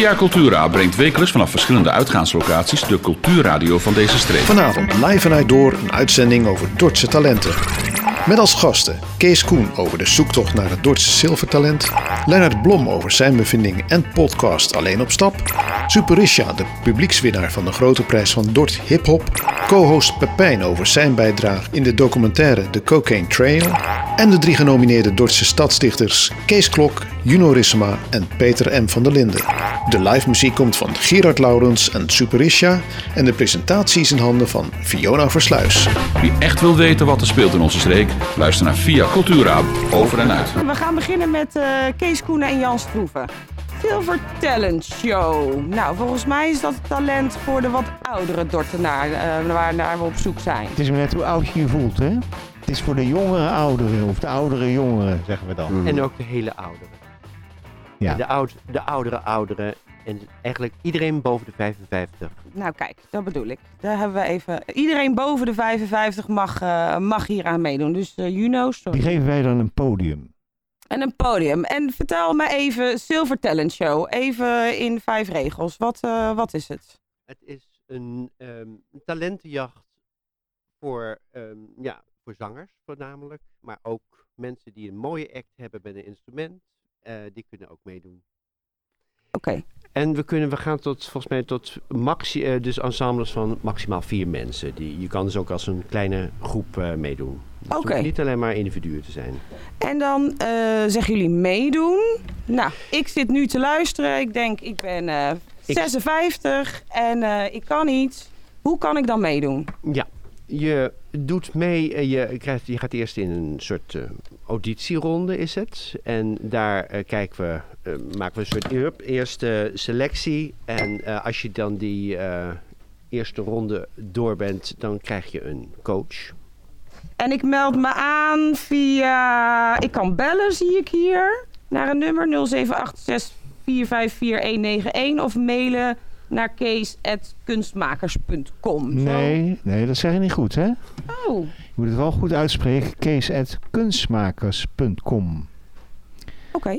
Via Cultura brengt wekelijks vanaf verschillende uitgaanslocaties de cultuurradio van deze streek. Vanavond live vanuit Door een uitzending over Dordtse talenten. Met als gasten Kees Koen over de zoektocht naar het Dordtse zilvertalent. Lennart Blom over zijn bevindingen en podcast Alleen op Stap. Superisha, de publiekswinnaar van de grote prijs van Dort Hip Hop. Co-host Pepijn over zijn bijdrage in de documentaire The Cocaine Trail. En de drie genomineerde Dordtse stadsdichters Kees Klok, Juno Rissema en Peter M. van der Linden. De live muziek komt van Gerard Laurens en Superisha. En de presentatie is in handen van Fiona Versluis. Wie echt wil weten wat er speelt in onze streek, luister naar Via Cultura over en uit. We gaan beginnen met eh, Kees Koenen en Jan Stroeven. Silver Talent Show. Nou, volgens mij is dat het talent voor de wat oudere Dordtenaar, eh waar naar we op zoek zijn. Het is maar net hoe oud je je voelt, hè? Het is voor de jongere ouderen, of de oudere jongeren, zeggen we dan. En ook de hele ouderen. Ja. De, oud, de oudere ouderen. En eigenlijk iedereen boven de 55. Nou kijk, dat bedoel ik. Daar hebben we even... Iedereen boven de 55 mag, eh, mag hier aan meedoen. Dus eh Juno, Die sorry. geven wij dan een podium. En een podium. En vertel me even, Silver Talent Show. Even in vijf regels. Wat, eh, wat is het? Het is een ehm, talentenjacht voor, ehm, ja, voor zangers voornamelijk. Maar ook mensen die een mooie act hebben met een instrument. eh, die kunnen ook meedoen. Oké. En we, kunnen, we gaan tot, volgens mij tot maxi, eh, dus ensembles van maximaal vier mensen. Die, je kan dus ook als een kleine groep eh, meedoen. Dus Oké. hoeft niet alleen maar individuen te zijn. En dan eh, zeggen jullie meedoen. Nou, ik zit nu te luisteren. Ik denk, ik ben Ik- 56 en ik kan iets. Hoe kan ik dan meedoen? Ja, je doet mee, eh, je, krijgt, je gaat eerst in een soort eh, auditieronde is het. En daar eh, kijken we, maken we een soort eerste selectie. En als je dan die eerste ronde door bent, dan krijg je een coach. En ik meld me aan via... Ik kan bellen, zie ik hier. Naar een nummer 0786454191 of mailen naar kees.kunstmakers.com. Zo. Nee, nee, dat zeg je niet goed, hè? Je Oh, moet het wel goed uitspreken. kees.kunstmakers.com oké.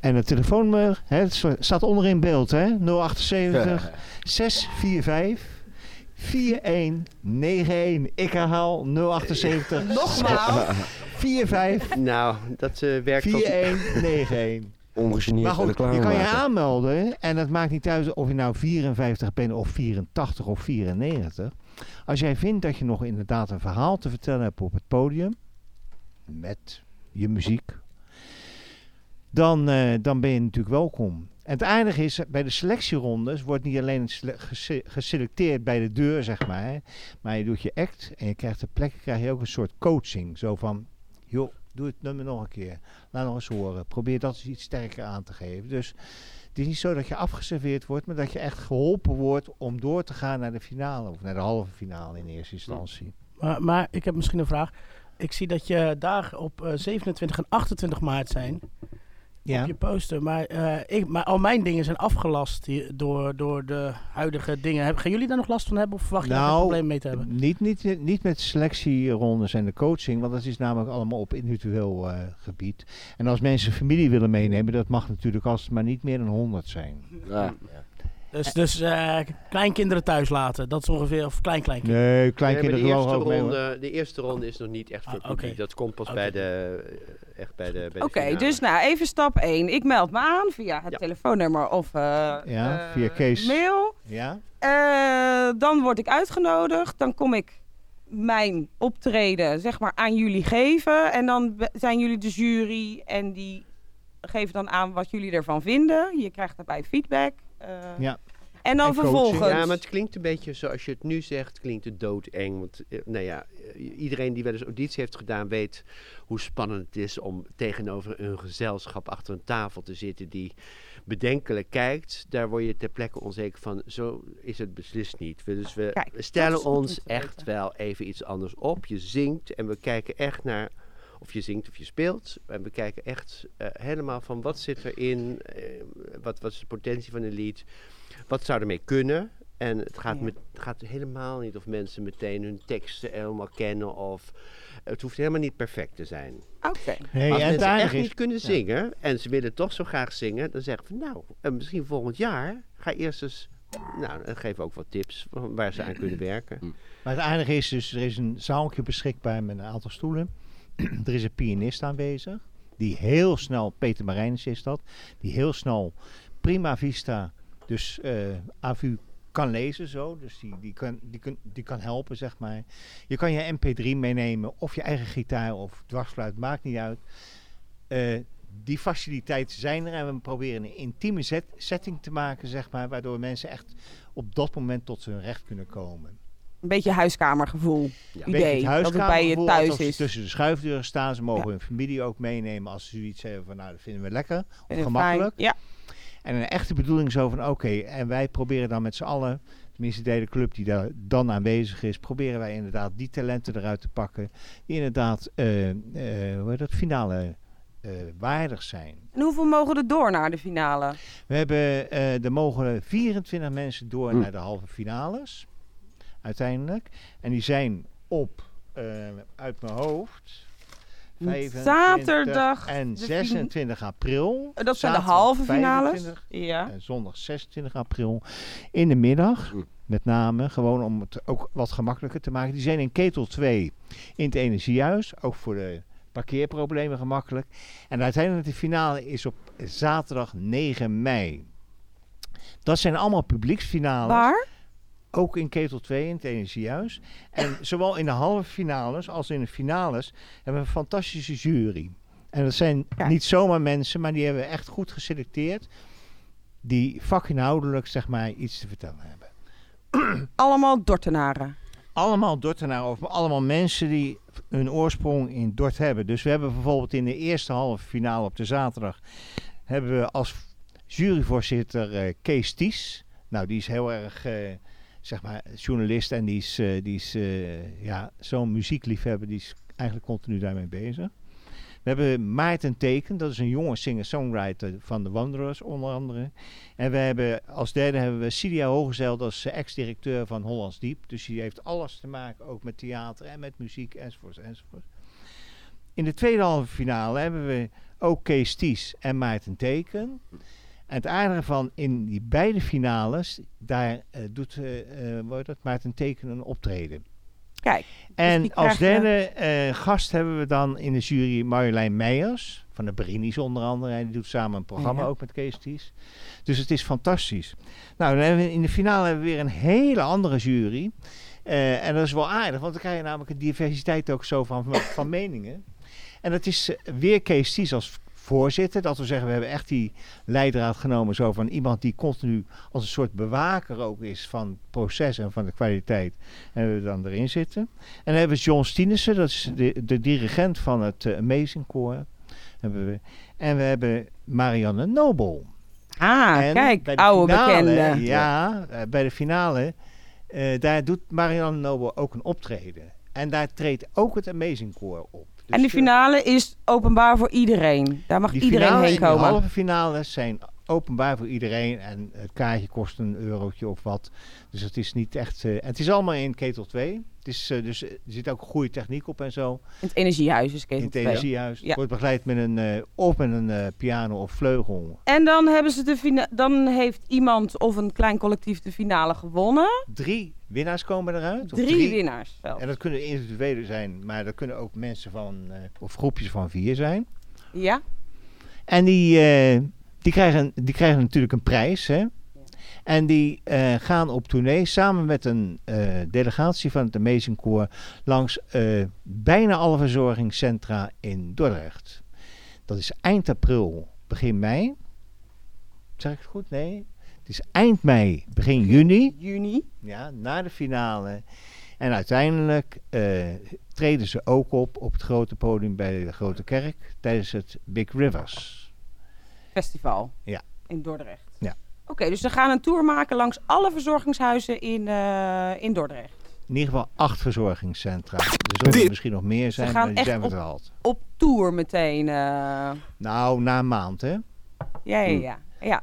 En het telefoonnummer, hè, het staat onder in beeld, hè? 078 645 4191. Ik herhaal 078 Nogmaals. 45 Nou, dat eh, werkt tot... 4191. Ongegeneerd Maar goed, je kan je aanmelden en het maakt niet uit of je nou 54 bent of 84 of 94. Als jij vindt dat je nog inderdaad een verhaal te vertellen hebt op het podium, met je muziek, dan, eh, dan ben je natuurlijk welkom. En het aardige is, bij de selectierondes wordt niet alleen sele- gese- geselecteerd bij de deur, zeg maar, hè, maar je doet je act en je krijgt ter plekke krijg je ook een soort coaching. Zo van, joh, doe het nummer nog een keer. Laat nog eens horen. Probeer dat iets sterker aan te geven. Dus het is niet zo dat je afgeserveerd wordt, maar dat je echt geholpen wordt om door te gaan naar de finale. Of naar de halve finale in eerste instantie. Maar, maar ik heb misschien een vraag. Ik zie dat je dagen op eh, 27 en 28 maart zijn. Ja. Op je poster. Maar, eh, ik, maar al mijn dingen zijn afgelast hier door, door de huidige dingen. Heb, gaan jullie daar nog last van hebben? Of verwacht je daar geen Nou, probleem mee te hebben? Niet, niet, niet met selectierondes en de coaching, want dat is namelijk allemaal op individueel eh, gebied. En als mensen familie willen meenemen, dat mag natuurlijk als het maar niet meer dan 100 zijn. Ja. Dus, dus eh, kleinkinderen thuis laten. Dat is ongeveer. Of kleinkleinkinderen. Nee, Nee, kleinkinderen de, mogen eerste ook mee. hoor. ronde, de eerste ronde is nog niet echt voor Ah. Dat komt pas bij de, eh, echt bij de, bij de Oké, dus nou even stap 1. Ik meld me aan via het Ja. telefoonnummer of eh, Ja, via Kees. mail. Ja? Eh, dan word ik uitgenodigd. Dan kom ik mijn optreden zeg maar aan jullie geven. En dan zijn jullie de jury en die geven dan aan wat jullie ervan vinden. Je krijgt daarbij feedback. eh, Ja. En dan En coaching. vervolgens... Ja, maar het klinkt een beetje zoals je het nu zegt, klinkt het doodeng. Want eh, nou ja, eh, iedereen die wel eens auditie heeft gedaan weet hoe spannend het is om tegenover een gezelschap achter een tafel te zitten die bedenkelijk kijkt. Daar word je ter plekke onzeker van. Zo is het beslist niet. Dus we Kijk, stellen ons echt weten. wel even iets anders op. Je zingt en we kijken echt naar of je zingt of je speelt. En we kijken echt eh, helemaal van wat zit erin, wat, wat is de potentie van een lied, wat zou ermee kunnen. En het gaat, Ja. met, het gaat helemaal niet of mensen meteen hun teksten helemaal kennen of... Het hoeft helemaal niet perfect te zijn. Oké. Nee, Als en het mensen echt is- niet kunnen zingen en ze willen toch zo graag zingen, dan zeggen we nou, eh, misschien volgend jaar ga eerst eens. Nou, dan geven we ook wat tips waar ze aan kunnen werken. Maar het aardige is dus, er is een zaaltje beschikbaar met een aantal stoelen. er is een pianist aanwezig, die heel snel, Peter Marijnis is dat, die heel snel prima vista, dus eh AVU kan lezen zo. Dus die, die, kan, die, kan, die kan helpen, zeg maar. Je kan je mp3 meenemen, of je eigen gitaar of dwarsfluit, maakt niet uit. Eh, die faciliteiten zijn er en we proberen een intieme zet- setting te maken, zeg maar, waardoor mensen echt op dat moment tot hun recht kunnen komen. Een beetje huiskamergevoel. Ja. Beetje Idee. Dat het bij je thuis is. tussen de schuifdeuren staan. Ze mogen Ja. hun familie ook meenemen als ze zoiets hebben van, nou, dat vinden we lekker. Of gemakkelijk. fijn. Ja. En een echte bedoeling zo van, oké, en wij proberen dan met z'n allen, tenminste de hele club die daar dan aanwezig is, proberen wij inderdaad die talenten eruit te pakken. Die inderdaad, eh eh hoe heet dat, finale eh, waardig zijn. En hoeveel mogen er door naar de finale? We hebben, eh er mogen 24 mensen door Hm. naar de halve finales, uiteindelijk. En die zijn op, eh, uit mijn hoofd, 25 Zaterdag en de fin- 26 april. Dat zijn de halve finales. 25 Ja. en zondag 26 april in de middag. Hm. Met name gewoon om het ook wat gemakkelijker te maken. Die zijn in Ketel 2 in het Energiehuis. Ook voor de parkeerproblemen gemakkelijk. En uiteindelijk de finale is op zaterdag 9 mei. Dat zijn allemaal publieksfinales. Waar? Ook in Ketel 2 in het Energiehuis. En zowel in de halve finales als in de finales hebben we een fantastische jury. En dat zijn niet zomaar mensen, maar die hebben we echt goed geselecteerd. Die vakinhoudelijk zeg maar iets te vertellen hebben. Allemaal Dortenaren. Allemaal Dordtenaren of allemaal mensen die hun oorsprong in Dort hebben. Dus we hebben bijvoorbeeld in de eerste halve finale op de zaterdag... hebben we als juryvoorzitter eh, Kees Ties. Nou, die is heel erg, eh, zeg maar, journalist en die is, eh, die is eh, ja, zo'n muziekliefhebber. Die is eigenlijk continu daarmee bezig. We hebben Maarten Teken, dat is een jonge singer-songwriter van de Wanderers onder andere. En we hebben als derde hebben we Cilia Hogezeil, dat is ex-directeur van Hollands Diep. Dus die heeft alles te maken ook met theater en met muziek enzovoort enzovoort. In de tweede halve finale hebben we ook Kees Ties en Maarten Teken. En het aardige van in die beide finales, daar eh, doet eh eh, heet dat, Maarten Teken een optreden. Kijk. En die als derde eh, gast hebben we dan in de jury Marjolein Meijers, van de Brinis onder andere. En die doet samen een programma Ja. ook met Kees Ties. Dus het is fantastisch. Nou, dan hebben we in de finale hebben we weer een hele andere jury. Eh, en dat is wel aardig, want dan krijg je namelijk een diversiteit ook zo van, van, meningen. En dat is eh, weer Kees Ties als voorzitter. Dat we zeggen, we hebben echt die leidraad genomen zo van iemand die continu als een soort bewaker ook is van het proces en van de kwaliteit. En we dan erin zitten. En dan hebben we John Stienissen, dat is de, de dirigent van het eh, Amazing Choir. Hebben we. En we hebben Marianne Nobel. Ah, En kijk. Oude finale, bekende. Ja, eh, bij de finale, eh, daar doet Marianne Nobel ook een optreden. En daar treedt ook het Amazing Choir op. Dus, en de eh, finale is openbaar voor iedereen. Daar mag iedereen heen komen. halve finales zijn openbaar voor iedereen. En het kaartje kost een eurotje of wat. Dus het is niet echt... eh, het is allemaal in ketel 2. Het is, eh, dus, eh, er zit ook goede techniek op en zo. In het energiehuis is in Ketel het 2. energiehuis. Ja. Het wordt begeleid met een, eh, of met een piano of vleugel. En dan, hebben ze de dan heeft iemand of een klein collectief de finale gewonnen. Drie winnaars komen eruit. of Drie, winnaars zelfs. En dat kunnen individuele zijn, maar dat kunnen ook mensen van, of groepjes van vier zijn. Ja? En die, die, krijgen, die krijgen natuurlijk een prijs. Hè? En die eh, gaan op tournee samen met een eh, delegatie van het Amazing Corps langs eh, bijna alle verzorgingscentra in Dordrecht. Dat is eind april, begin mei. Zeg ik het goed? Nee. Het is eind mei, begin juni. Juni. Ja, na de finale. En uiteindelijk treden ze ook op op het grote podium bij de Grote Kerk tijdens het Big Rivers. Festival. Ja. In Dordrecht. Ja. Oké, dus ze gaan een tour maken langs alle verzorgingshuizen in, eh, in Dordrecht. In ieder geval acht verzorgingscentra. Er zullen er misschien nog meer zijn, gaan maar die echt zijn op-. Op tour meteen. eh. Nou, na een maand hè. Ja, ja, Hm. ja. ja.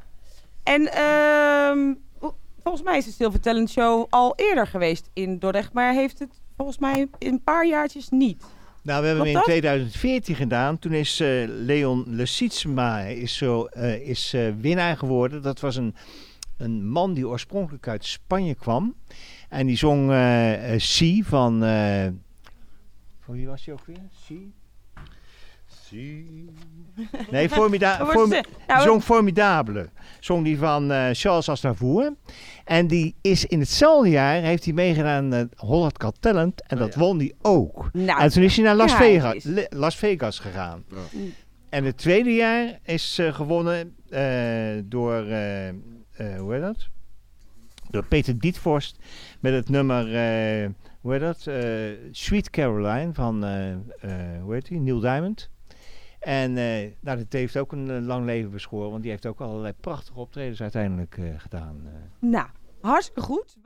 En ehm, volgens mij is de Silver Talent Show al eerder geweest in Dordrecht, maar heeft het volgens mij een paar jaartjes niet. Nou, we hebben hem in dat? 2014 gedaan. Toen is eh, Leon Lesietsma is, zo, eh, is eh, winnaar geworden. Dat was een, een man die oorspronkelijk uit Spanje kwam. En die zong Si van... van wie was hij ook weer? Si? Nee, formida nou, zong Formidable. Zong die van eh, Charles Aznavour. En die is in hetzelfde jaar, heeft hij meegedaan aan het Holland Got Talent. En Oh, dat ja. won hij ook. nou, En toen is hij naar Las, Ja, Vegas, is- Las Vegas gegaan. Ja. Mm. En het tweede jaar is eh, gewonnen eh, door, eh, eh, hoe heet dat? Door Peter Dietvorst met het nummer, eh, hoe heet dat? Eh, Sweet Caroline van, eh, eh, hoe heet die? Neil Diamond. En nou, dat heeft ook een eh, lang leven beschoren, want die heeft ook allerlei prachtige optredens uiteindelijk eh, gedaan. nou, hartstikke goed.